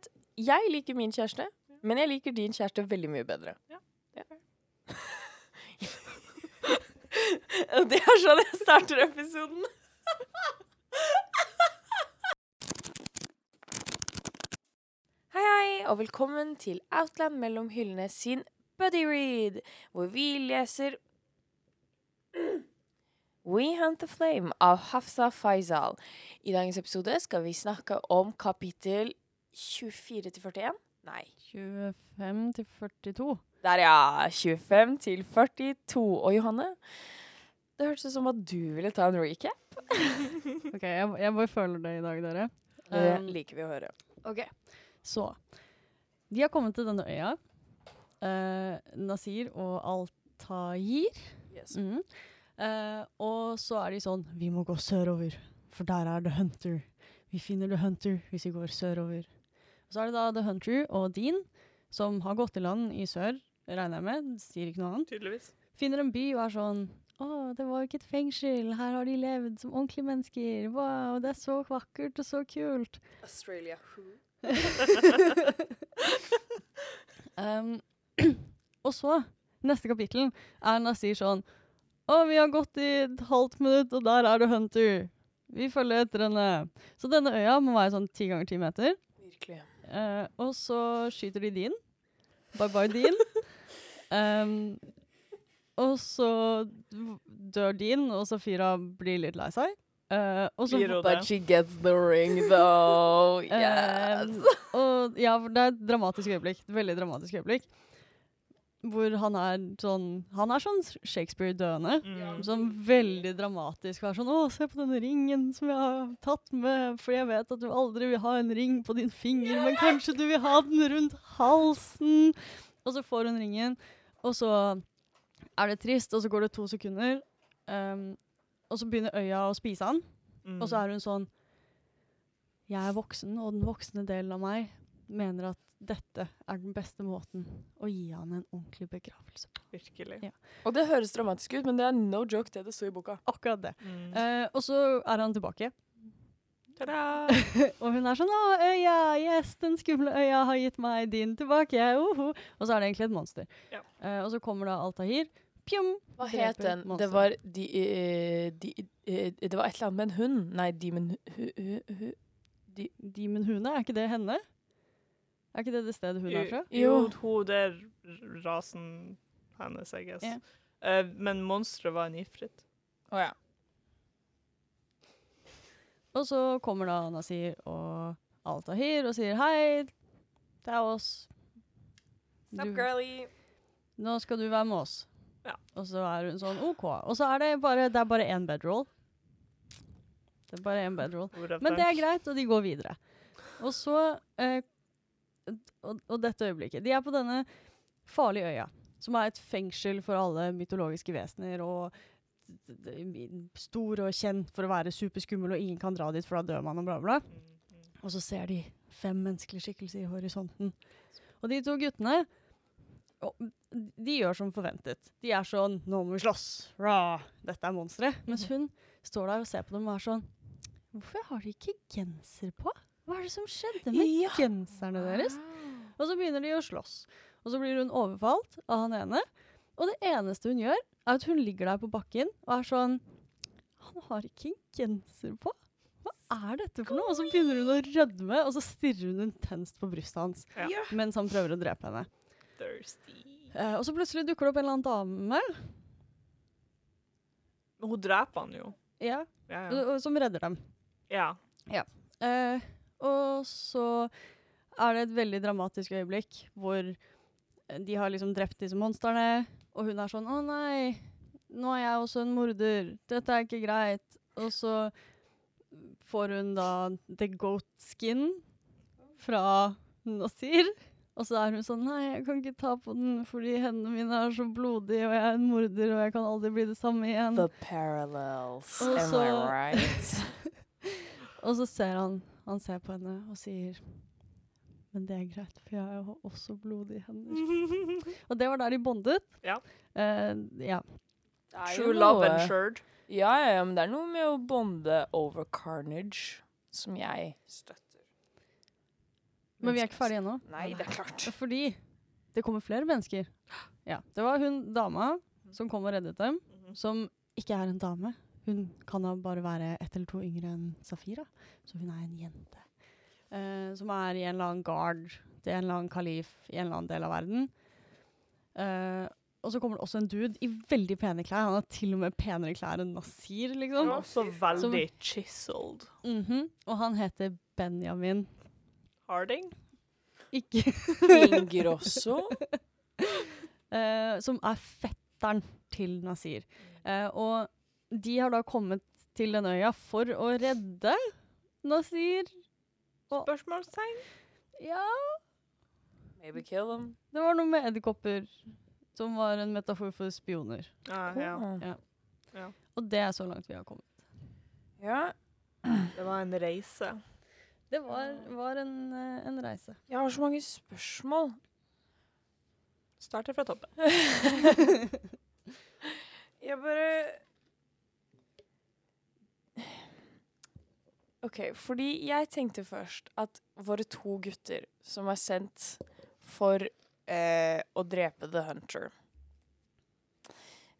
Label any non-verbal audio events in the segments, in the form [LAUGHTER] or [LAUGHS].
Uansett, jeg liker min kjæreste, men jeg liker din kjæreste veldig mye bedre. Ja. Ja. [LAUGHS] Det er sånn jeg starter episoden. [LAUGHS] Hei, hei, og velkommen til Outland mellom hyllene sin Buddy Read, hvor vi leser [CLEARS THROAT] We Hunt the Flame av Hafsa Faisal. I dagens episode skal vi snakke om kapittel 24 til 41. Nei, 25 til 42. der ja. 25 til 42. Og Johanne, det hørtes ut som at du ville ta en recap. [LAUGHS] Ok, jeg, jeg bare føler det i dag, dere. Det Um, liker vi å høre. ok, så De har kommet til denne øya. Uh, Nasir og Altair. Yes. Mm. Uh, og så er de sånn Vi må gå sørover, for der er The Hunter. Vi finner The Hunter hvis vi går sørover. Så er det da The Hunter og Dean, som har gått i land i sør, regner jeg med. Sier ikke noe annet. Tydeligvis. finner en by og er sånn Å, det var jo ikke et fengsel. Her har de levd som ordentlige mennesker. Wow, det er så vakkert og så kult. Australia who? [LAUGHS] Um, [CLEARS THROAT] og så, neste kapittel, er Nasir sånn Å, vi har gått i et halvt minutt, og der er det Hunter. Vi følger etter henne. Så denne øya må være sånn ti ganger ti meter. Virkelig. Eh, og så skyter de din Bye bye, Dean. [LAUGHS] um, og så dør Dean, og Safira blir litt lei seg. Uh, og så But she gets the ring, though. [LAUGHS] Yes! Yes. [LAUGHS] og ja, for det er et dramatisk øyeblikk. Et veldig dramatisk øyeblikk. Hvor han er sånn Han er sånn Shakespeare-døende. Mm. Sånn veldig dramatisk. Være sånn 'Å, se på denne ringen som jeg har tatt med', for jeg vet at du aldri vil ha en ring på din finger, men kanskje du vil ha den rundt halsen. Og så får hun ringen, og så er det trist, og så går det to sekunder, um, og så begynner øya å spise han. Mm. Og så er hun sånn Jeg er voksen, og den voksne delen av meg mener at dette er den beste måten å gi han en ordentlig begravelse på. Virkelig. Ja. Og det høres dramatisk ut, men det er no joke det det sto i boka. Akkurat det. Mm. Eh, og så er han tilbake, Ta-da! [LAUGHS] og hun er sånn 'Å, øya! Yes, den skumle øya har gitt meg din tilbake!' Uhu. Og så er det egentlig et monster. Ja. Eh, og så kommer da Altahir. Pjom! Hva het den? monster. Det var de, de, de, eh, Det var et eller annet med en hund. Nei, Demon hu, hu, hu. Demon Hune, er ikke det henne? Er ikke det det stedet hun er fra? Jo, hun det er rasen hennes, I guess. Yeah. Uh, men monsteret var en ifrit. Å ja. Og så kommer da Nasir og Altahir og sier 'hei, det er oss'. Du- girly? Nå skal du være med oss. Ja. Og så er hun sånn OK. Og så er det bare det er bare én bedroll. Det er bare én bedroll. Men det er greit, og de går videre. Og så eh, og, og dette øyeblikket. De er på denne farlige øya, som er et fengsel for alle mytologiske vesener. og Stor og kjent for å være superskummel, og ingen kan dra dit, for da dør man, og bla, bla. Og så ser de fem menneskelige skikkelser i horisonten. Og de to guttene de gjør som forventet. De er sånn 'Nå må vi slåss! Rah, dette er monstre.' Mens hun står der og ser på dem og er sånn 'Hvorfor har de ikke genser på? Hva er det som skjedde med Ja. genserne deres?' Og så begynner de å slåss. Og så blir hun overfalt av han ene. Og det eneste hun gjør, er at hun ligger der på bakken og er sånn 'Han har ikke en genser på'. Hva er dette for noe? Og så begynner hun å rødme, og så stirrer hun intenst på brystet hans Ja. mens han prøver å drepe henne. Thirsty. Eh, og så plutselig dukker det opp en eller annen dame hun dreper han jo. ja, Ja, ja. som redder dem. ja. Eh, og så er det et veldig dramatisk øyeblikk hvor eh, de har liksom drept disse monstrene, og hun er sånn 'Å nei, nå er jeg også en morder. Dette er ikke greit.' Og så får hun da the goat skin fra Nasir. Og så er hun sånn 'Nei, jeg kan ikke ta på den fordi hendene mine er så blodige, og jeg er en morder, og jeg kan aldri bli det samme igjen'. The parallels. Og Am I right? [LAUGHS] Og så ser han, han ser på henne og sier Men det er greit, for jeg har også blodige hender. [LAUGHS] Og det var der de bondet. Ja. Uh, ja. Er True love and sherd. Ja, ja, ja, men det er noe med å bonde over carnage som jeg støtter. Men vi er ikke ferdige ennå. Nei, det er klart. Fordi det kommer flere mennesker. Ja, Det var hun dama som kom og reddet dem, Mhm. som ikke er en dame. Hun kan da bare være ett eller to yngre enn Safira, så hun er en jente. Uh, som er i en eller annen guard til en eller annen kalif i en eller annen del av verden. Uh, og så kommer det også en dude i veldig pene klær. Han har til og med penere klær enn Nasir, liksom. Også veldig chiseled. Mhm. Og han heter Benjamin. Harding? Ikke Ingrosso. [LAUGHS] uh, som er fetteren til Nasir. Uh, og de har da kommet til denne øya for å redde Nasir. Spørsmålstegn? Ja, Maybe kill them. det var noe med edderkopper som var en metafor for spioner. Ja, ja. Og det er så langt vi har kommet. Ja. [CLEARS THROAT] Det var en reise. Det var, var en, eh, en reise. Jeg har så mange spørsmål. Starter fra toppen. [LAUGHS] [LAUGHS] Jeg bare OK, fordi jeg tenkte først at våre to gutter som er sendt for eh, å drepe The Hunter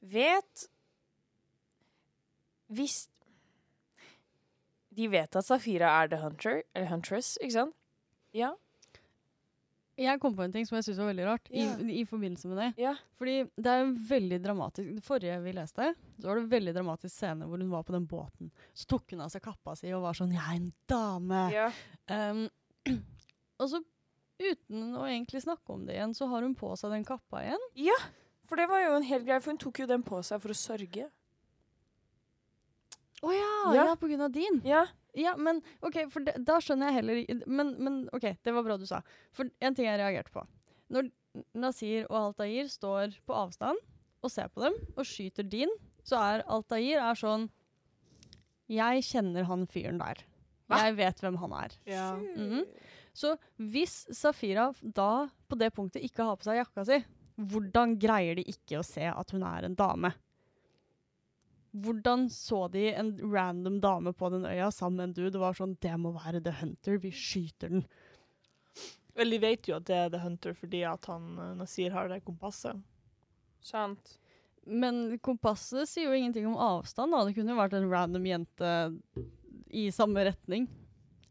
Vet Hvis De vet at Safira er The Hunter, eller Huntress, ikke sant? Ja? Jeg kom på en ting som jeg syns var veldig rart Ja. i, i forbindelse med det. Ja. Fordi det er en veldig dramatisk Det forrige vi leste, så var det en veldig dramatisk scene hvor hun var på den båten. Så tok hun av seg kappa si og var sånn 'Jeg er en dame'. ja. Um, [CLEARS THROAT] og så, uten å egentlig snakke om det igjen, så har hun på seg den kappa igjen. Ja, For det var jo en hel greie, for hun tok jo den på seg for å sørge. Å ja, Ja. ja! på grunn av din. Ja. Ja, men ok, for det, da skjønner jeg heller men, men OK, det var bra du sa. For en ting jeg reagerte på. Når Nasir og Altair står på avstand og ser på dem og skyter din, så er Altair er sånn Jeg kjenner han fyren der. Hva? Jeg vet hvem han er. Ja. Mhm. Så hvis Safira da på det punktet ikke har på seg jakka si, hvordan greier de ikke å se at hun er en dame? Hvordan så de en random dame på den øya sammen med en dude og var sånn Det må være The Hunter, vi skyter den. Vel, de vet jo at det er The Hunter fordi at han eh, Nasir har det kompasset. Sant. Men kompasset sier jo ingenting om avstand, da. Det kunne jo vært en random jente i samme retning.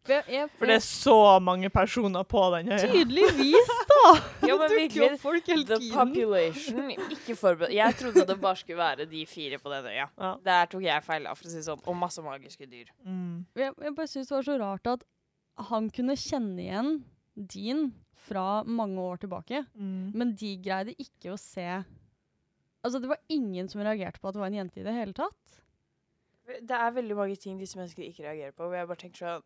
For, jeg, jeg, For det er så mange personer på den øya. Tydeligvis, da! Ja, men [LAUGHS] dukker opp folk hele The tiden. population ikke forberedt. Jeg trodde det bare skulle være de fire på den øya. Ja. Der tok jeg feil, av, for å si det sånn. Og masse magiske dyr. Mm. Jeg, jeg bare syns det var så rart at han kunne kjenne igjen din fra mange år tilbake, Mm. men de greide ikke å se Altså, det var ingen som reagerte på at det var en jente i det hele tatt. Det er veldig mange ting disse menneskene ikke reagerer på, hvor jeg bare tenker sånn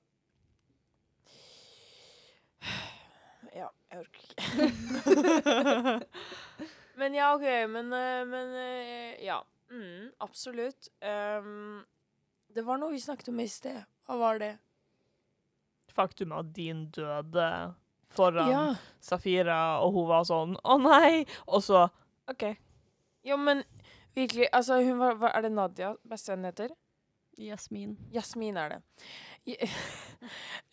Ja, jeg orker ikke. [LAUGHS] men ja, OK. Men, eh, men eh, ja. Mm, absolutt. Um, det var noe vi snakket om i sted. Hva var det? Faktum at din døde foran Ja. Safira, og hun var sånn 'Å nei!' Og så OK. Jo, men virkelig Altså, hun var, Er det Nadia bestevennen heter? Jasmin. Jasmin er det. [LAUGHS]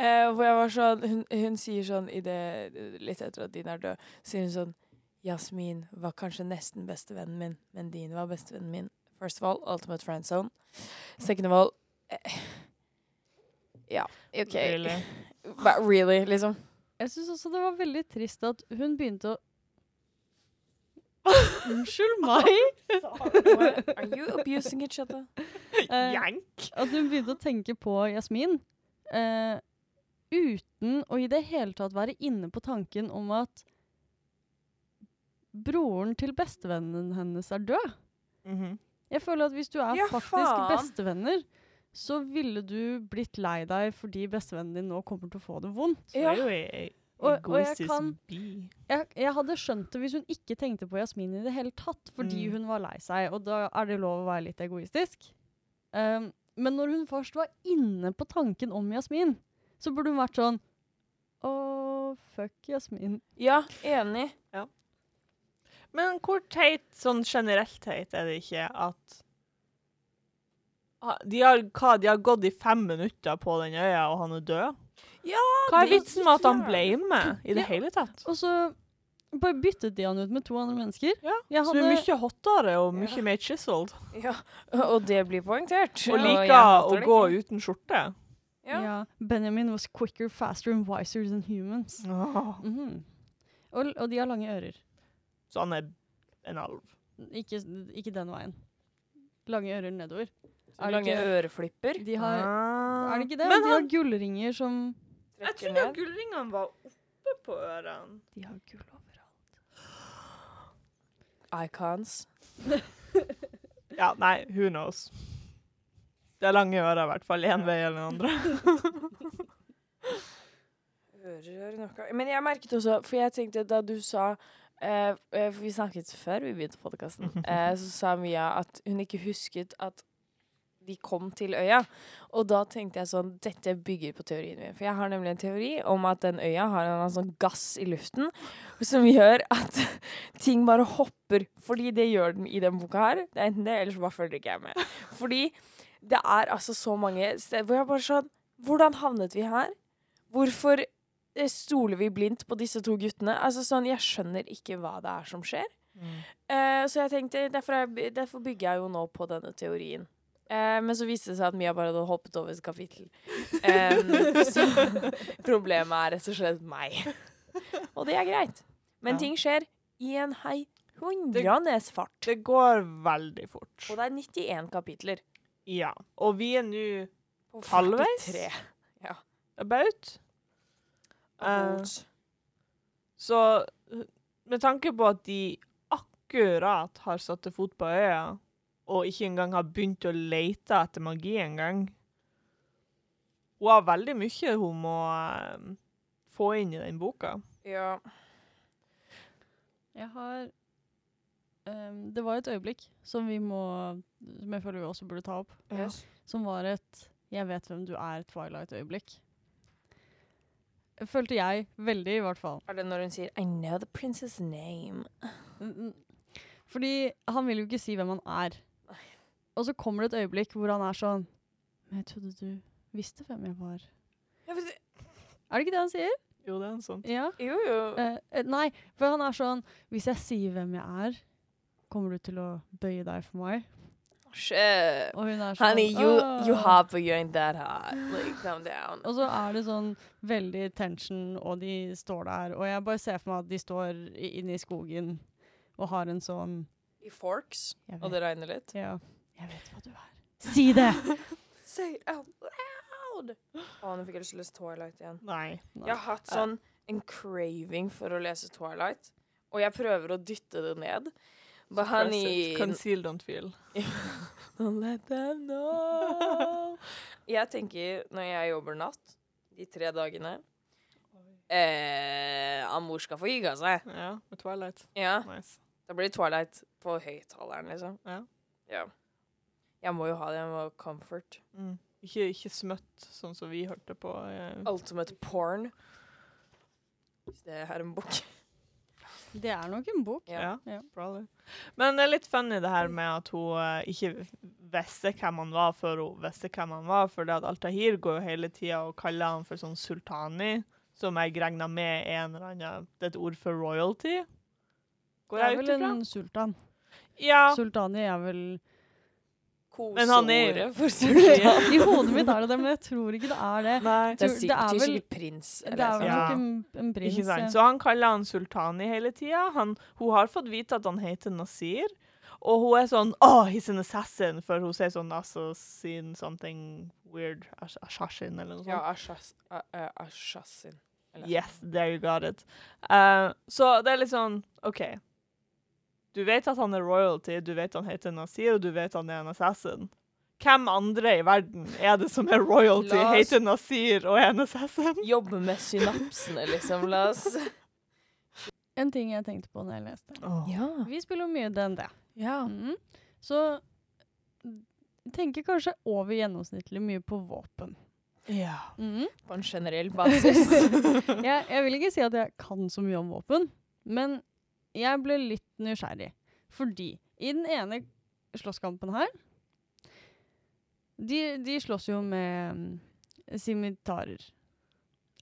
Eh, hvor jeg var sånn Hun, hun sier sånn i det Litt etter at din er død, sier hun sånn Jasmin var kanskje nesten bestevennen min, men din var bestevennen min. First of all, ultimate friend zone. Second of all uh, Ja, OK. Really. [LAUGHS] But really, liksom. Jeg syns også det var veldig trist at hun begynte å [LAUGHS] Unnskyld meg! Are you abusing each other? Eh, Jank. At hun begynte å tenke på Jasmin uh, uten å i det hele tatt være inne på tanken om at broren til bestevennen hennes er død. Mhm. Jeg føler at hvis du er Ja, faktisk faen. bestevenner, så ville du blitt lei deg fordi bestevennen din nå kommer til å få det vondt. Så Ja. jo Og- og jeg kan- Jeg, jeg hadde skjønt det hvis hun ikke tenkte på Jasmin i det hele tatt, fordi Mm. hun var lei seg, og da er det lov å være litt egoistisk. Um, men når hun først var inne på tanken om Jasmin, så burde hun vært sånn Å, fuck Jasmin. Ja, enig. Men hvor teit, sånn generelt teit, er det ikke at de har, hva, de har gått i fem minutter på den øya, og han er død? Ja, Hva er vitsen med at han ble med i det Ja. hele tatt? Og så bare byttet de han ut med to andre mennesker. Ja, Jeg Som er hadde- mye hottere og mye Ja. mer chiseled. Ja, og det blir poengtert. Og jeg liker hater å det gå ikke. uten skjorte. Ja. Ja. Benjamin was quicker, faster and wiser than humans. Mhm. og, og de har lange ører. Så han er en alv. Ikke, ikke den veien. Lange ører nedover. Er det lange ikke- øreflipper. De har, Ah. er det ikke det? Men de har gullringer som jeg trodde gullringene var oppe på ørene. De har gull overalt. Icons. [LAUGHS] Ja, nei, who knows. Det er lange ører, i hvert fall. Én vei eller den andre. [LAUGHS] Hører noe Men jeg merket også, for jeg tenkte da du sa eh, eh, For vi snakket før vi begynte podkasten, [LAUGHS] eh, så sa Mia at hun ikke husket at de kom til øya. Og da tenkte jeg sånn Dette bygger på teorien min. For jeg har nemlig en teori om at den øya har en sånn gass i luften som gjør at [LAUGHS] ting bare hopper. Fordi det gjør den i den boka her. Det er enten det, eller så bare følger ikke jeg med. [LAUGHS] Fordi det er altså så mange steder hvor jeg bare sånn Hvordan havnet vi her? Hvorfor eh, stoler vi blindt på disse to guttene? Altså sånn, Jeg skjønner ikke hva det er som skjer. Eh, så jeg tenkte, derfor, jeg, derfor bygger jeg jo nå på denne teorien. Eh, men så viste det seg at Mia bare hadde hoppet over et kapittel. [LAUGHS] Em, så problemet er rett og slett meg. Og det er greit. Men Ja. ting skjer i en heihundrenes fart. Det går veldig fort. Og det er 91 kapitler. Ja. Og vi er nå Halvveis? Ja. about. About. så uh, med tanke på at de akkurat har satt fot på øya, og ikke engang har begynt å lete etter magi engang Hun har veldig mye hun må uh, få inn i den boka. Ja. Jeg har um, Det var et øyeblikk som vi må Som jeg føler vi også burde ta opp. Yes. Som var et 'jeg vet hvem du er' Twilight-øyeblikk. Følte jeg veldig, i hvert fall. Er det når hun sier 'I know the prince's name'? Fordi han vil jo ikke si hvem han er. Og så kommer det et øyeblikk hvor han er sånn Men jeg trodde du visste hvem jeg var. Ja, Er det ikke det han sier? Jo, det er en sånn. Ja. jo, jo. Eh, eh, nei, for han er sånn Hvis jeg sier hvem jeg er, kommer du til å bøye deg for meg? Shit. Og hun er sånn Honey, you, you have to but that hot. Like, calm down. Og så er det sånn veldig tension, og de står der. Og jeg bare ser for meg at de står inne i skogen og har en sånn I Forks, og det regner litt. ja, jeg vet hva du er. Si det! [LAUGHS] Say it out loud! Å, nå fikk jeg lyst til å lese Twilight igjen. Nei. Jeg har hatt sånn en craving for å lese Twilight, og jeg prøver å dytte det ned. But honey, Conceal, don't feel. [LAUGHS] don't let them know. [LAUGHS] Jeg tenker, når jeg jobber natt, de tre dagene eh, Amor skal få hygge seg. Ja, med Twilight. Ja, Nice. da blir det Twilight på høyttaleren, liksom. Ja. Ja. Jeg må jo ha det. Jeg må ha comfort. Mm. Ikke, ikke smøtt, sånn som vi hørte på. eh, Ultimate porn. Hvis det er en bok. Det er nok en bok. Ja. Ja, probably. Men det er litt funny det her med at hun eh, ikke visste hvem han var før hun visste hvem han var. For det at Altahir går jo hele tida og kaller han for sånn sultani, som jeg regner med er en eller annen Det er et ord for royalty. Går Det er ut vel ifra? en sultan. Ja. Sultani er vel Koseordet for [LAUGHS] sultan. I hodet mitt er det det, men jeg tror ikke det er det. Nei. Det er tror- det er vel- sikkert prins. Det er vel Ja. nok en, en prins. Ikke sant? ja. Så han kaller han sultani hele tida. Hun har fått vite at han heter Nasir. Og hun er sånn Oh, he's an assassin! For hun sier sånn assassin something weird. Assassin eller noe sånt. Ja, Assassin. Eller- Yes, there you got it. Uh, så det er litt sånn OK. Du vet at han er royalty, du vet han heter Nasir, og du vet han er en assassin. Hvem andre i verden er det som er royalty, oss- heter Nasir og er en assassin? [LAUGHS] Jobbe med synapsene, liksom. La oss En ting jeg tenkte på når jeg leste. Ja. Vi spiller jo mye DND. ja. Mm. Så jeg tenker kanskje over gjennomsnittlig mye på våpen. Ja. Mm. På en generell basis. [LAUGHS] jeg, jeg vil ikke si at jeg kan så mye om våpen, men jeg ble litt nysgjerrig. Fordi i den ene slåsskampen her De, de slåss jo med um, simitarer.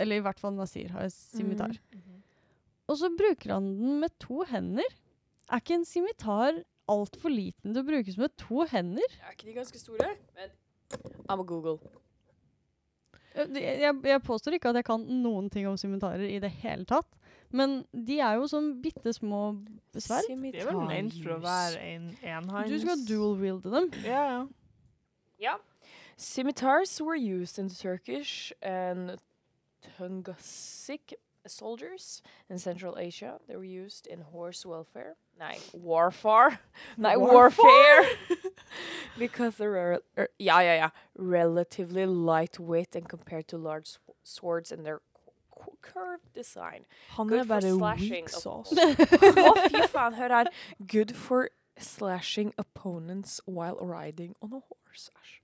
Eller i hvert fall Nasir har scimitar. Mhm. Og så bruker han den med to hender. Er ikke en simitar altfor liten til å brukes med to hender? Er ikke de ganske store? Men I'm a Google. Jeg, Jeg, jeg påstår ikke at jeg kan noen ting om simitarer i det hele tatt. Men de er jo sånn bitte små sverd. Det er vel ment for å være en enhånds... Du skal dual-wielde dem. Ja, ja. ja. Scimitars were used in Turkish and Tungusic soldiers in Central Asia. They were used in horse welfare. Nei, warfare. [LAUGHS] Nei, warfare. [LAUGHS] because they're were, er, yeah, yeah, yeah, relatively lightweight and compared to large sw- swords and their curved design. Han Good er bare weak sauce. [LAUGHS] Å, fy faen, hør her. Good for slashing opponents while riding on a horse. Æsj.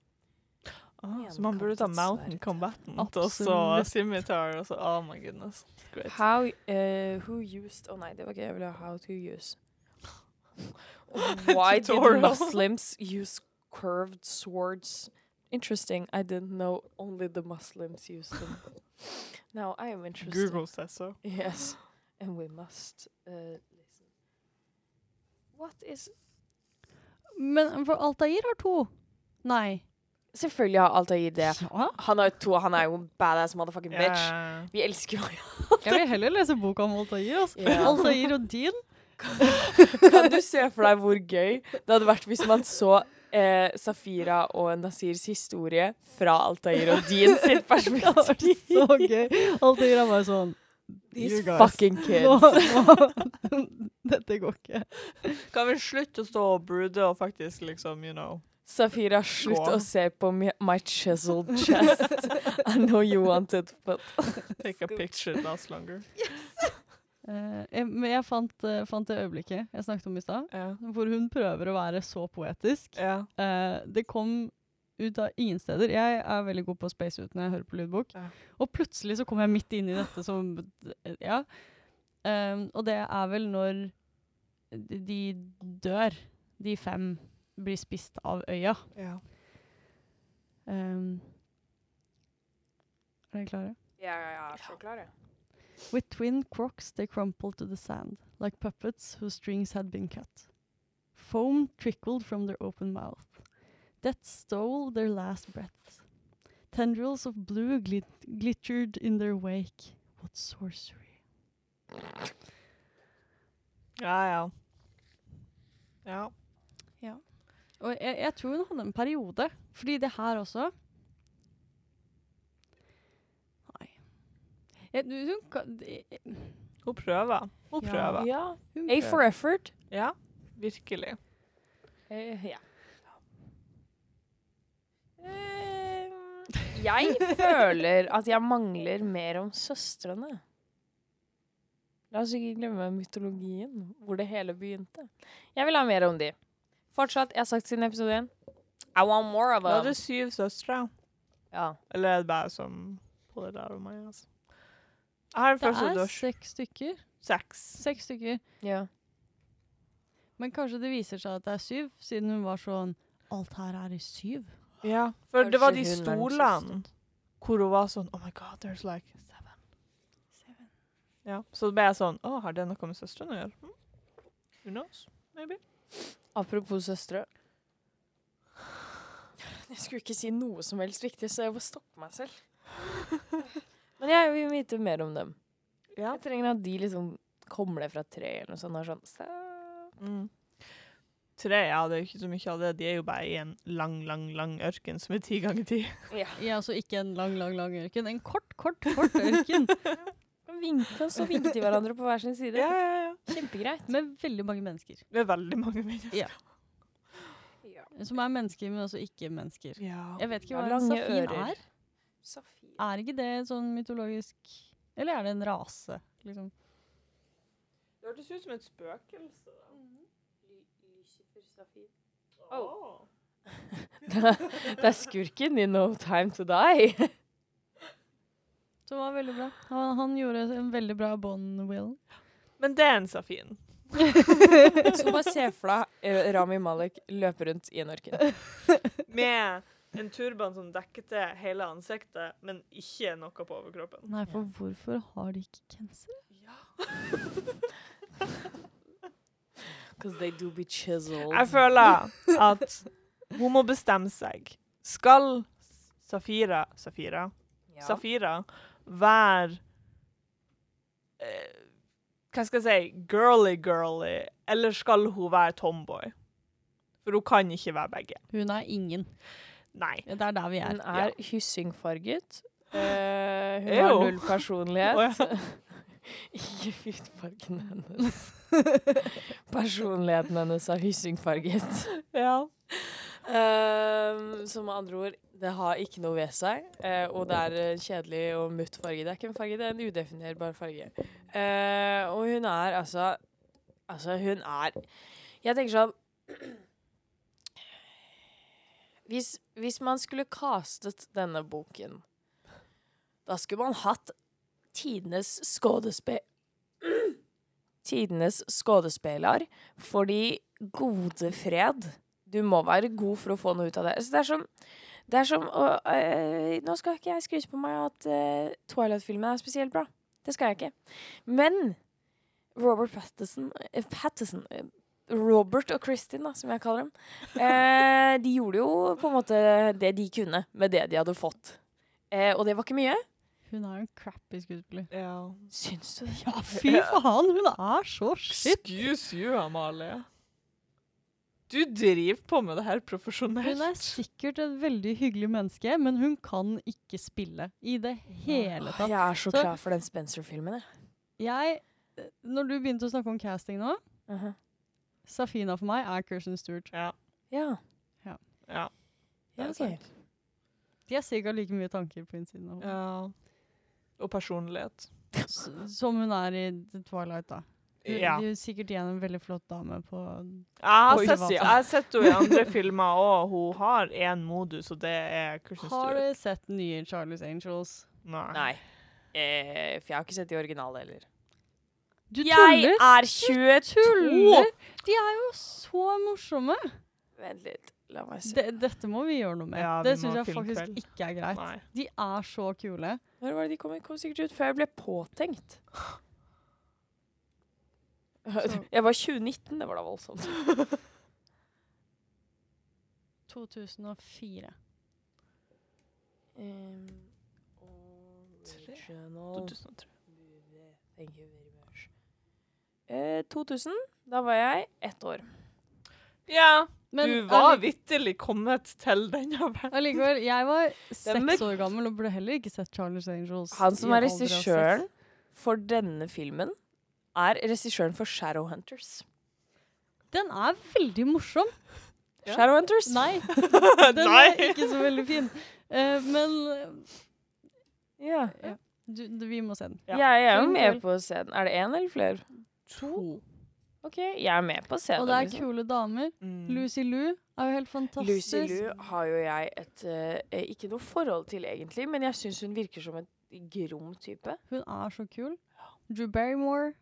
Ah, så man burde ta Mountain. Combatant og så. Scimitar og så Oh my goodness. Great. How, uh, who used Å nei, det var gøy. jeg ville ha. How to use. [LAUGHS] Why did Muslims use curved swords? Interesting. I didn't know only the Muslims used them. [LAUGHS] now I am interested. Google says so. Yes. And we must uh, listen. What is Men for Altair har to. Nei. Selvfølgelig har Altair det. Ja. Han har jo to. Han er jo en badass motherfucking bitch. Vi elsker jo Jeg vil heller lese boka om Altair. Altså. Yeah. Altair og Dean. Kan du se for deg hvor gøy det hadde vært hvis man så eh, Safira og Nasirs historie fra Altair og din [LAUGHS] sitt perspektiv? så gøy. Altair er bare sånn These fucking [LAUGHS] kids. nå, [LAUGHS] Dette går ikke. Kan vi slutte å stå og brude og faktisk liksom, you know Safira, slutt å se på mi- my chiseled chest. I know you want it, but Take a picture, last longer. Eh, jeg, men jeg fant, eh, fant det øyeblikket jeg snakket om i stad, Ja. hvor hun prøver å være så poetisk. ja. Eh, det kom ut av ingen steder. Jeg er veldig god på å space ut når jeg hører på lydbok. Ja. Og plutselig så kom jeg midt inn i dette som [LAUGHS] Ja. Um, og det er vel når de dør, de fem blir spist av øya. ja. Um, er dere klare? Ja, ja, ja, så klar, jeg. With twin crocs they crumpled to the sand, like puppets whose strings had been cut. Foam trickled from their open mouth. Death stole their last breaths. Tendrils of blue glit glittered in their wake. What sorcery. Ja, ja. Ja. Og jeg, jeg tror hun hadde en periode, fordi det her også Jeg, du, hun, kan- det- Hun prøver. Hun Ja. prøver. Ja. hun A for effort. Ja, virkelig. Uh, ja. Uh, jeg [LAUGHS] føler at jeg mangler mer om søstrene. La oss ikke glemme mytologien, hvor det hele begynte. Jeg vil ha mer om de. Fortsatt, jeg har sagt siden episode én. I want more of Da er them. det syv søstre. Ja. Eller er det bare som på det der og meg, ass? Har Det er seks stykker. seks. Seks stykker. ja. Men kanskje det viser seg at det er syv, siden hun var sånn Alt her er i syv. Ja, for det var de stolene hvor hun var sånn Oh my god, there's like seven. Ja, så ble jeg sånn Å, har det noe med søstrene å gjøre? Hm? Who knows? Maybe. Apropos søstre. [SIGHS] Jeg skulle ikke si noe som helst viktig, så jeg må stoppe meg selv. [LAUGHS] Men jeg vil vite mer om dem. Ja. Jeg trenger at de liksom kommer ned fra tre eller noe sånt. Og sånn. Så. Mm. Tre, ja, det er jo ikke så mye av det. De er jo bare i en lang, lang, lang ørken som er ti ganger ti. [LAUGHS] Ja. Er altså ikke en lang, lang, lang ørken. En kort, kort, kort ørken. [LAUGHS] Kan stå og vinke til hverandre på hver sin side. Ja, ja, ja. Kjempegreit. Med veldig mange mennesker. Det er veldig mange mennesker. Ja. Som er mennesker, men også ikke-mennesker. Ja. Jeg vet ikke Ja, hva en safin ører. er. Safir. Er ikke det sånn mytologisk Eller er det en rase, liksom? Det hørtes ut som et spøkelse. Oh. [LAUGHS] Det er skurken i No Time To Die. [LAUGHS] Som var veldig bra. Han, han gjorde en veldig bra Bond Will. Men det er en safin. [LAUGHS] Så bare se for deg eh, Rami Malek løpe rundt i en ørken. Med en turban som dekker til hele ansiktet, men ikke noe på overkroppen. Nei, for hvorfor har de ikke gensere? Because [LAUGHS] they do be chiseled. Jeg føler at hun må bestemme seg. Skal Safira Safira? Ja. Safira være eh, Hva skal jeg si girly-girly, eller skal hun være tomboy? For hun kan ikke være begge. Hun er ingen. Nei. Det er der vi er. Hun er hyssingfarget. Uh, hun Ejo. har [LAUGHS] null personlighet. oh, ja. [LAUGHS] Ikke hudfargen hennes. Personligheten hennes er hyssingfarget. [LAUGHS] Ja. Uh, så med andre ord, det har ikke noe ved seg. Uh, og det er en kjedelig og mutt farge. Det er ikke en farge, det er en udefinerbar farge. Uh, og hun er altså Altså, hun er Jeg tenker sånn hvis, hvis man skulle castet denne boken, da skulle man hatt tidenes skådespe... Tidenes skuespiller, fordi gode fred Du må være god for å få noe ut av det. Så det er som, det er som og, øh, Nå skal ikke jeg skryte på meg at øh, Twilight-filmen er spesielt bra. Det skal jeg ikke. Men Robert Patterson, eh, Patterson eh, Robert og Kristin, som jeg kaller dem. Eh, de gjorde jo på en måte det de kunne med det de hadde fått. Eh, og det var ikke mye. Hun er en crappy skuespiller. ja. Syns du det? Ja, fy faen! Hun er så shit! Excuse you, Amalie. Du driver på med det her profesjonelt. Hun er sikkert et veldig hyggelig menneske, men hun kan ikke spille i det hele tatt. Jeg er så Så- klar for den Spencer-filmen, jeg. Jeg, eh, når du begynte å snakke om casting nå, Mhm. Safina for meg er Kirsten Stewart. Ja. Ja. ja. ja Det er ok. sant. De har sikkert like mye tanker på innsiden av henne ja. Og personlighet. s- som hun er i The Twilight, da. Hun, Ja. De er sikkert igjen en veldig flott dame på Jeg har sett, jeg sett henne i andre filmer òg. Hun har én modus, og det er Kirsten Har du sett den nye Charlie's Angels? Nei. Nei. Eh, for jeg har ikke sett de originale heller. Du Jeg tuller! er 22! Tuller! De er jo så morsomme! Vent litt, la meg se. De, dette må vi gjøre noe med. Ja, det syns jeg faktisk kveld. ikke er greit. Nei. De er så kule. Når var det de kom? Kom sikkert ut før jeg ble påtenkt. Så- [LAUGHS] Jeg var 2019, det var da voldsomt. [LAUGHS] 2004. Um, original 2003. Thank you very much. Eh, 2000, da var jeg ett år. Ja, Men du var vitterlig kommet til denne verden. allikevel, jeg var [LAUGHS] seks år gammel og burde heller ikke sett Charlie's Angels. Han som er regissøren for denne filmen, er regissøren for Shadowhunters. Den er veldig morsom. Ja. Shadowhunters? Nei, [LAUGHS] den Nei. er ikke så veldig fin. Uh, men Ja. ja, du, du, vi må se den. Ja. Jeg er jo med på å se den. Er det én eller flere? To. OK, jeg er med på å se Og det er liksom. kule damer. Mm. Lucy Lou er jo helt fantastisk. Lucy Lou har jo jeg et uh, Ikke noe forhold til, egentlig, men jeg syns hun virker som en grom type. Hun er så kul. Drew Barrymore.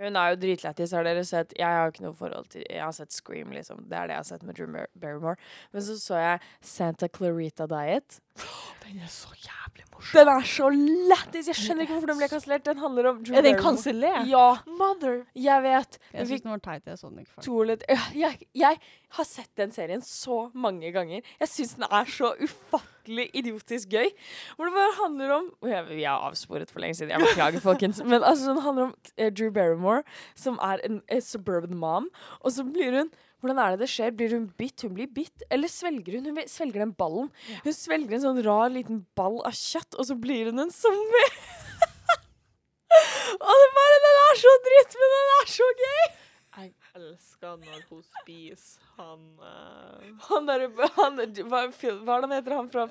Hun er jo dritlættis, har dere sett. Jeg har ikke noe forhold til Jeg har sett Scream, liksom. Det er det jeg har sett med Drew Barrymore. Men så så jeg Santa Clarita Diet. Den er så jævlig morsom. Den er så lættis! Jeg skjønner ikke hvorfor den ble kansellert. Den handler om Drew Er den kansellert? Ja, Mother. jeg vet. Jeg Vi syns den var teit. Jeg så den ikke før. jeg, jeg har sett den serien så mange ganger. Jeg syns den er så ufattelig idiotisk gøy. Hvor det bare handler om og jeg, Vi har avsporet for lenge siden, jeg beklager, folkens. Men altså, den handler om eh, Drew Barrymore, som er en, en suburban mom. Og så blir hun hvordan er det det skjer? Blir hun bitt? Hun blir bitt. Eller svelger hun? Hun svelger den ballen. Hun svelger en sånn rar liten ball av kjøtt, og så blir hun en zombie. og det bare, den er så dritt, men den er så gøy! Jeg elsker når hun spiser han uh... Han derre hva, hva er heter, han fra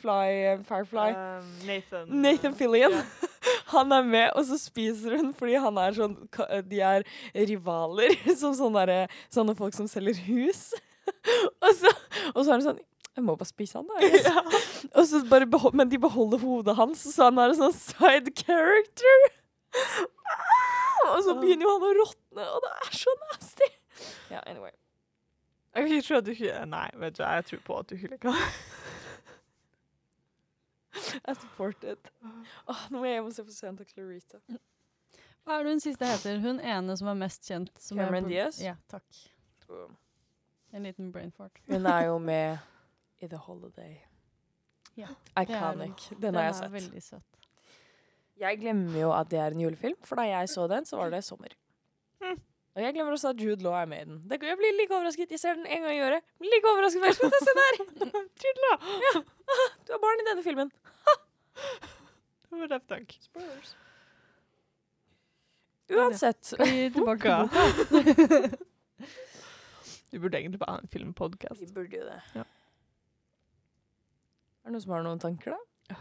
Fly, Firefly? Um, Nathan. Nathan Fillion. ja. Han er med, og så spiser hun fordi han er sånn De er rivaler, [LAUGHS] som sånne, der, sånne folk som selger hus. [LAUGHS] og, så, og så er hun sånn Jeg må bare spise han, da. [LAUGHS] Bare behold, men de beholder hodet hans, så han er en sånn side character. Ah! Og så begynner jo han å råtne, og det er så nasty. Ja, anyway. Jeg tror at du ikke Nei, vet du, jeg tror på at du ikke liker det. [LAUGHS] I support it. Oh, nå må jeg hjem og se på Santa Clarita. Hva er det hun siste heter? Hun ene som er mest kjent. Som er Cameron Diaz? Ja, takk. En liten brain fart. Hun er jo med i The Holiday. Ja, er Iconic. Den, Den har jeg er sett. veldig søt. Jeg glemmer jo at det er en julefilm, for da jeg så den, så var det sommer. Og jeg glemmer også at Jude Law er med i den. Det, jeg blir like overrasket. Jeg ser den en gang i året. Blir Like overrasket hver gang. Se der! [LAUGHS] Jude Law! Ja. Du har barn i denne filmen. [LAUGHS] Det var rett takk. Spoilers. Uansett. Vi tilbake til Boka. Du [LAUGHS] Vi burde egentlig bare ha en filmpodkast. Vi burde jo det. Ja. Er det noen som har noen tanker, da?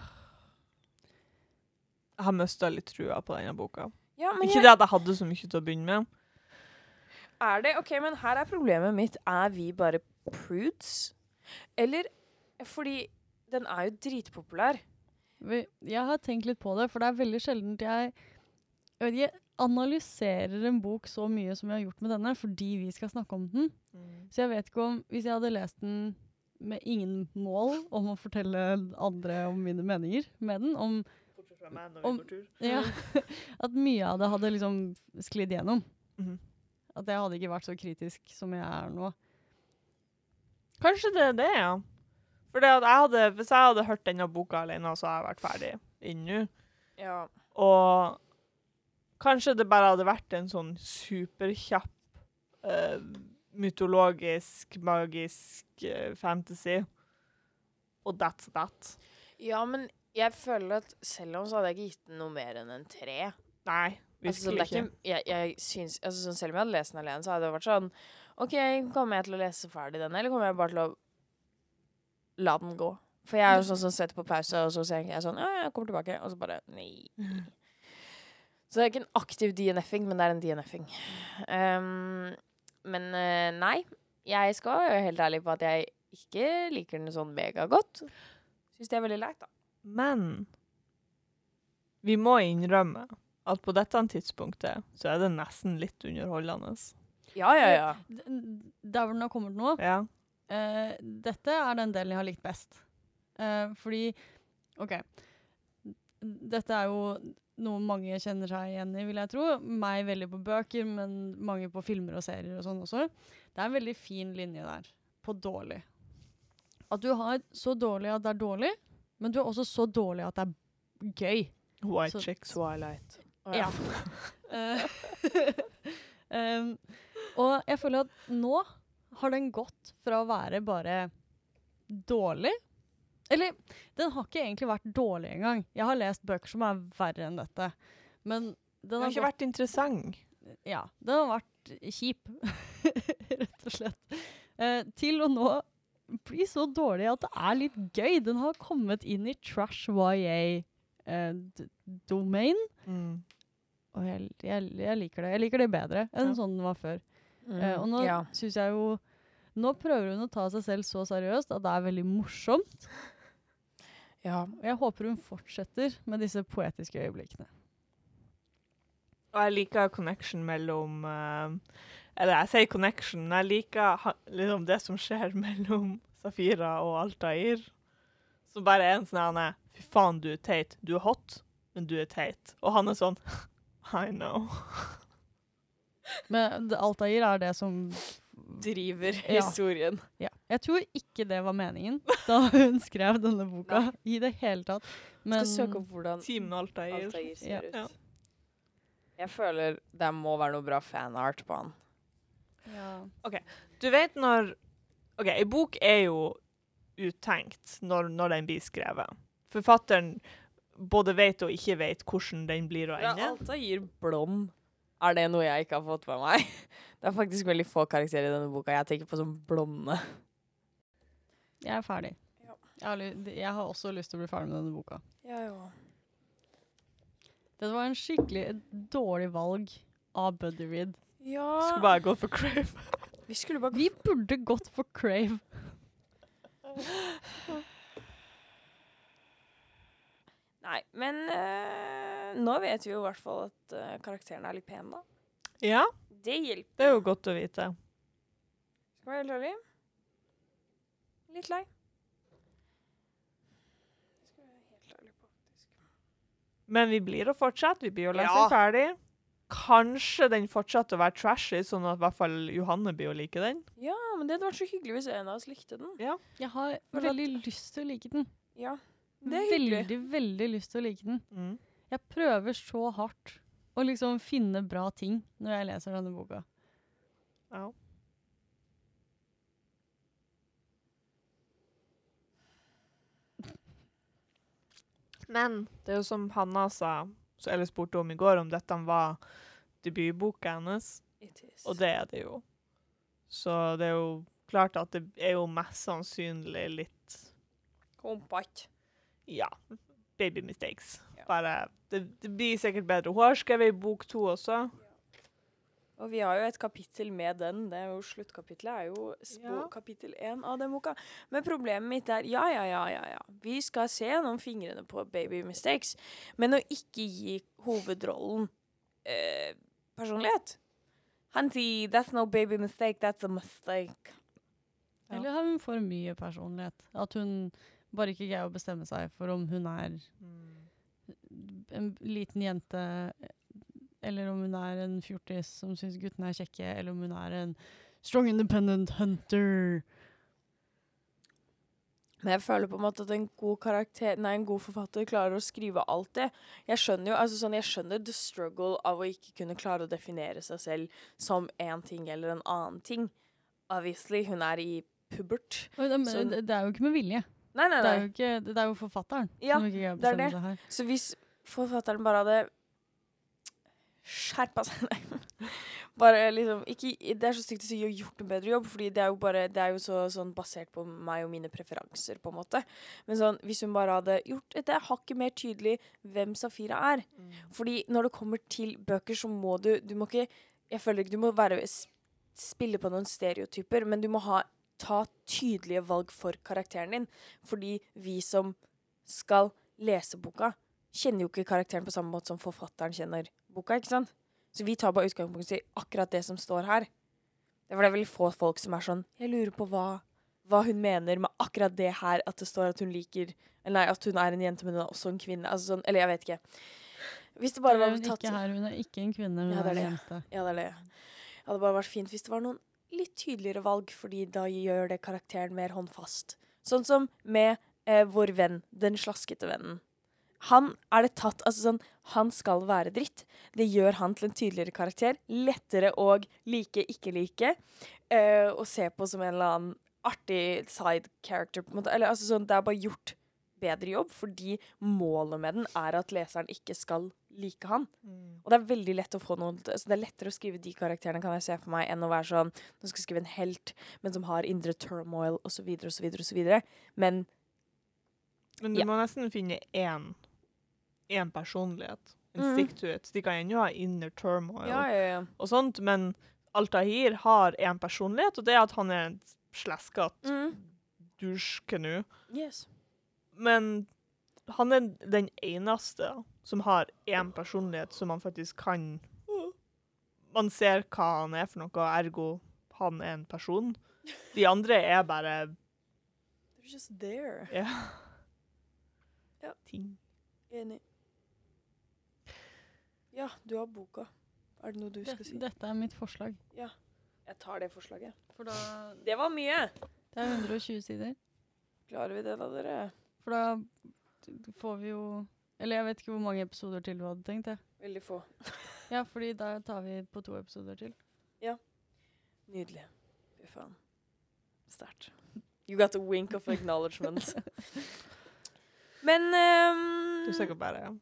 Jeg har mista litt trua på denne boka. Ja, men Ikke jeg, det at jeg hadde så mye til å begynne med. Er det OK, men her er problemet mitt. Er vi bare prudes? Eller fordi den er jo dritpopulær. Jeg har tenkt litt på det, for det er veldig sjelden jeg jeg vet ikke, analyserer en bok så mye som jeg har gjort med denne, fordi vi skal snakke om den. Så jeg vet ikke om Hvis jeg hadde lest den med ingen mål om å fortelle andre om mine meninger med den, om Om- ja, [LAUGHS] at mye av det hadde liksom sklidd gjennom. Mhm. At jeg hadde ikke vært så kritisk som jeg er nå. Kanskje det er det, ja. For hvis jeg hadde hørt denne boka alene, så hadde jeg vært ferdig innen nå. Ja. Og kanskje det bare hadde vært en sånn superkjapp uh, mytologisk, magisk uh, fantasy. Og that's that. ja, men jeg føler at selv om så hadde jeg ikke gitt den noe mer enn en tre. Nei, Altså, sånn, det ikke. ikke, jeg, jeg synes, altså, sånn, selv om jeg hadde lest den alene, så hadde det vært sånn OK, kommer jeg til å lese ferdig denne, eller kommer jeg bare til å la den gå? For jeg er jo sånn som setter på pause, og så tenker jeg sånn Ja, jeg kommer tilbake. Og så bare Nei. Så det er ikke en aktiv DNF-ing, men det er en DNF-ing. Um, men eh, nei. Jeg skal være helt ærlig på at jeg ikke liker den sånn megagodt. Syns det er veldig leit, da. Men vi må innrømme at på dette tidspunktet så er det nesten litt underholdende. Ja, ja, ja. Der hvor den har kommet nå, Ja. Uh, dette er den delen jeg har likt best. Uh, fordi OK. Dette er jo noe mange kjenner seg igjen i, vil jeg tro. Meg veldig på bøker, men mange på filmer og serier og sånn også. Det er en veldig fin linje der, på dårlig. At du har så dårlig at det er dårlig, men du er også så dårlig at det er gøy. White Så- chicks. Twilight. Å, Ja. [LAUGHS] Eh, um, og jeg føler at nå har den gått fra å være bare dårlig Eller, den har ikke egentlig vært dårlig engang. Jeg har lest bøker som er verre enn dette. Men den Den har har, ikke vært interessant. ja, den har vært kjip, [LAUGHS] rett og slett. Uh, til å nå bli så dårlig at det er litt gøy. Den har kommet inn i trash YA-domain. Mm. Og jeg, jeg, jeg liker det. Jeg liker det bedre enn Ja. sånn den var før. Mm, Eh, og nå ja. synes jeg jo Nå prøver hun å ta seg selv så seriøst at det er veldig morsomt. ja. Og jeg håper hun fortsetter med disse poetiske øyeblikkene. Og jeg liker connection mellom uh, Eller jeg sier connection, men jeg liker ha, liksom det som skjer [LAUGHS] mellom Safira og Altair. Som bare er en sånn han er Fy faen, du er teit. Du er hot, men du er teit. Og han er sånn [LAUGHS] I know. Men Altair er det som Driver Ja. historien. Ja. Jeg tror ikke det var meningen da hun skrev denne boka, i det hele tatt. Men Skal søke opp hvordan Team Altair. Altair ser Ja. ut. Ja. Jeg føler det må være noe bra fanart på han. ja. OK. Du vet når OK, ei bok er jo uttenkt når, når den blir skrevet. Forfatteren både vet og ikke vet hvordan den blir å Ja, Alta gir blond. Er det noe jeg ikke har fått med meg? [LAUGHS] Det er faktisk veldig få karakterer i denne boka jeg tenker på som blonde. Jeg er ferdig. Ja. Jeg, har, jeg har også lyst til å bli ferdig med denne boka. Ja, ja. Dette var en skikkelig dårlig valg av Buddy Reed. ja. Skulle bare gått for Crave. Vi skulle bare Vi burde gått for Crave. [LAUGHS] Nei, men eh, nå vet vi jo i hvert fall at uh, karakterene er litt pene, da. Ja, Det hjelper. det er jo godt å vite. Skal være helt ærlig. Litt lei. Skal jeg være helt ærlig på. Men vi blir å fortsette. Vi blir å lese Ja. ferdig. Kanskje den fortsetter å være trashy, sånn at i hvert fall Johanne blir å like den. Ja, men det hadde vært så hyggelig hvis en av oss likte den. Jeg har For veldig lyst til å like den. Ja, det er hyggelig. Veldig, veldig lyst til å like den. Mm. Jeg prøver så hardt å liksom finne bra ting når jeg leser denne boka. Ja. Men det er jo som Hanna sa, eller spurte om i går, om dette var debutboka hennes. It is. Og det er det jo. Så det er jo klart at det er jo mest sannsynlig litt Kompakt. Ja. Baby mistakes. Ja. Bare det, det blir sikkert bedre. Hun har skrevet i bok to også. Og vi har jo et kapittel med den. Det er jo Sluttkapitlet er jo Ja. kapittel én av den boka. Men problemet mitt er ja, ja, ja, ja, ja. Vi skal se gjennom fingrene på Baby Mistakes, men å ikke gi hovedrollen eh, personlighet Hanti, that's no baby mistake, that's a mistake. Ja. Eller har hun for mye personlighet? At hun bare ikke greier å bestemme seg for om hun er en liten jente, eller om hun er en fjortis som syns guttene er kjekke, eller om hun er en strong independent hunter. Men jeg føler på en måte at en god karakter, nei, en god forfatter klarer å skrive alt det. Jeg skjønner jo, altså sånn, jeg skjønner the struggle av å ikke kunne klare å definere seg selv som en ting eller en annen ting. Obviously, hun er i pubert. Men, det, Sånn- det, det er jo ikke med vilje. Nei, nei, Det er nei. jo, ikke, det er jo forfatteren Ja, som ikke greier å det bestemme det. seg her. Så hvis forfatteren bare hadde skjerpa seg. [LAUGHS] Bare liksom ikke, Det er så stygt å si og gjort en bedre jobb, Fordi det er jo bare Det er jo så sånn basert på meg og mine preferanser, på en måte. Men sånn, hvis hun bare hadde gjort et hakket mer tydelig hvem Safira er Fordi når det kommer til bøker, så må du Du må ikke Jeg føler ikke du må være spille på noen stereotyper, men du må ha ta tydelige valg for karakteren din. Fordi vi som skal lese boka, kjenner jo ikke karakteren på samme måte som forfatteren kjenner boka, ikke sant? Så vi tar bare utgangspunkt i akkurat det som står her. Det er veldig få folk som er sånn Jeg lurer på hva, hva hun mener med akkurat det her, at det står at hun liker nei, at hun er en jente, men hun er også en kvinne. Altså sånn, eller jeg vet ikke. Hvis det bare var tatt ikke her, hun er ikke en kvinne, hun Ja, er en jente. Ja, det er det. Det hadde bare vært fint hvis det var noen litt tydeligere valg, fordi da gjør det karakteren mer håndfast. Sånn som med eh, vår venn, den slaskete vennen. Han er det tatt Altså sånn, han skal være dritt. Det gjør han til en tydeligere karakter. Lettere å like, ikke like. Uh, og se på som en eller annen artig side character. På en måte. Eller altså sånn, det er bare gjort bedre jobb, fordi målet med den er at leseren ikke skal like han. Og det er veldig lett å få noen Så det er lettere å skrive de karakterene kan jeg se for meg, enn å være sånn Nå skal jeg skrive en helt, men som har indre turmoil, osv., osv., osv. Men Men du Ja. må nesten finne én, én personlighet. En mm. stick to it. De kan ennå ha inner turmoil ja, ja, ja. og sånt, men Altahir har én personlighet, og det er at han er en sleskete Mm. dusjkenu. Yes. Men han er den eneste som har én personlighet som man faktisk kan Man ser hva han er for noe, ergo han er en person. De andre er bare They're just there. ja. Yeah. ting. Enig. Ja, du har boka. Er det noe du skal si? Dette er mitt forslag. Ja. Jeg tar det forslaget. For da Det var mye! Det er 120 sider. Klarer vi det, da, dere? For da får vi jo Eller jeg vet ikke hvor mange episoder til du hadde tenkt. Jeg. Veldig få. Ja, fordi da tar vi på to episoder til. Ja. Nydelig. Fy faen. Sterkt. You got a wink of acknowledgement. [LAUGHS] Men um, Du er bare, bare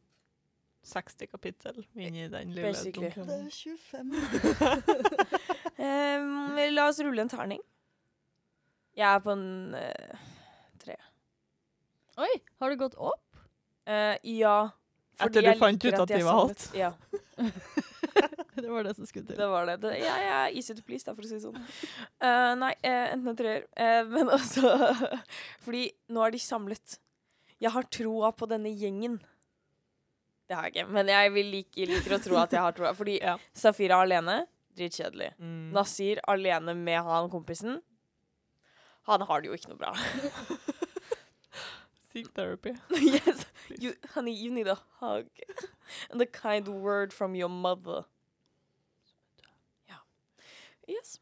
60 kapittel inni den lille Basically. er 25. um, [LAUGHS] La oss rulle en terning. Jeg er på en uh, tre. Oi, har det gått opp? Uh, ja. Etter du jeg fant ut at at de var hot? Ja, [LAUGHS] det var det som skulle til. det var det. det ja, jeg er easy to please, da, for å si det sånn. Uh, nei, uh, enten en treer. Men også [LAUGHS] Fordi nå er de samlet. Jeg har troa på denne gjengen. Det har jeg ikke, men jeg vil like, liker å tro at jeg har troa. Fordi [LAUGHS] Ja. Safira alene, dritkjedelig. Mm. Nasir alene med han kompisen. Han har det jo ikke noe bra. Seek therapy. [LAUGHS] yes, you, honey, you need a hug. And a kind word from your mother. Ja. Yes.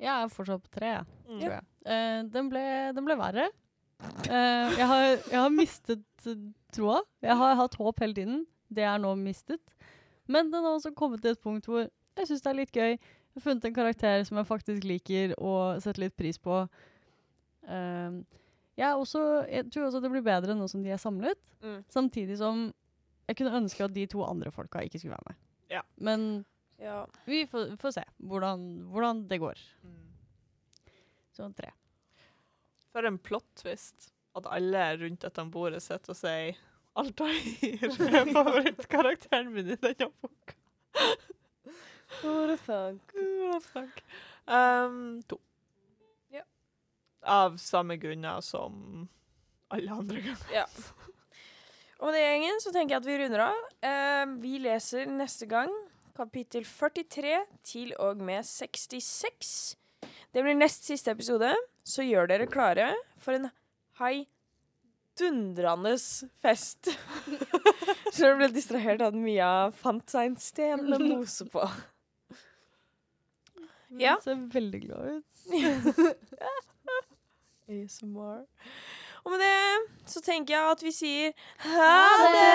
Jeg er fortsatt på tre, Mm. tror jeg. Uh, den, ble, den ble verre. Uh, jeg, har, jeg har mistet eh, troa. Jeg har hatt håp hele tiden. Det er nå mistet. Men den har også kommet til et punkt hvor jeg syns det er litt gøy. Jeg har funnet en karakter som jeg faktisk liker og setter litt pris på. Um, jeg, også, jeg tror også det blir bedre nå som de er samlet. Mm. Samtidig som jeg kunne ønske at de to andre folka ikke skulle være med. Ja. Men Ja. vi får, får se hvordan, hvordan det går. Mm. Så tre. For en plot twist at alle rundt dette bordet sitter og sier Altair er [LAUGHS] favorittkarakteren min i denne boka. What a thunk. [LAUGHS] What a thunk. Um, to. Ja. Av samme grunner som alle andre ganger. Ja. Og med det, gjengen, så tenker jeg at vi runder av. Uh, vi leser neste gang kapittel 43 til og med 66. Det blir nest siste episode, så gjør dere klare for en heidundrende fest. [LAUGHS] så jeg ble distrahert av at Mia fant seg en sten med mose på. Ja. Den ser veldig glad ut. [LAUGHS] ASMR. Og med det så tenker jeg at vi sier ha det!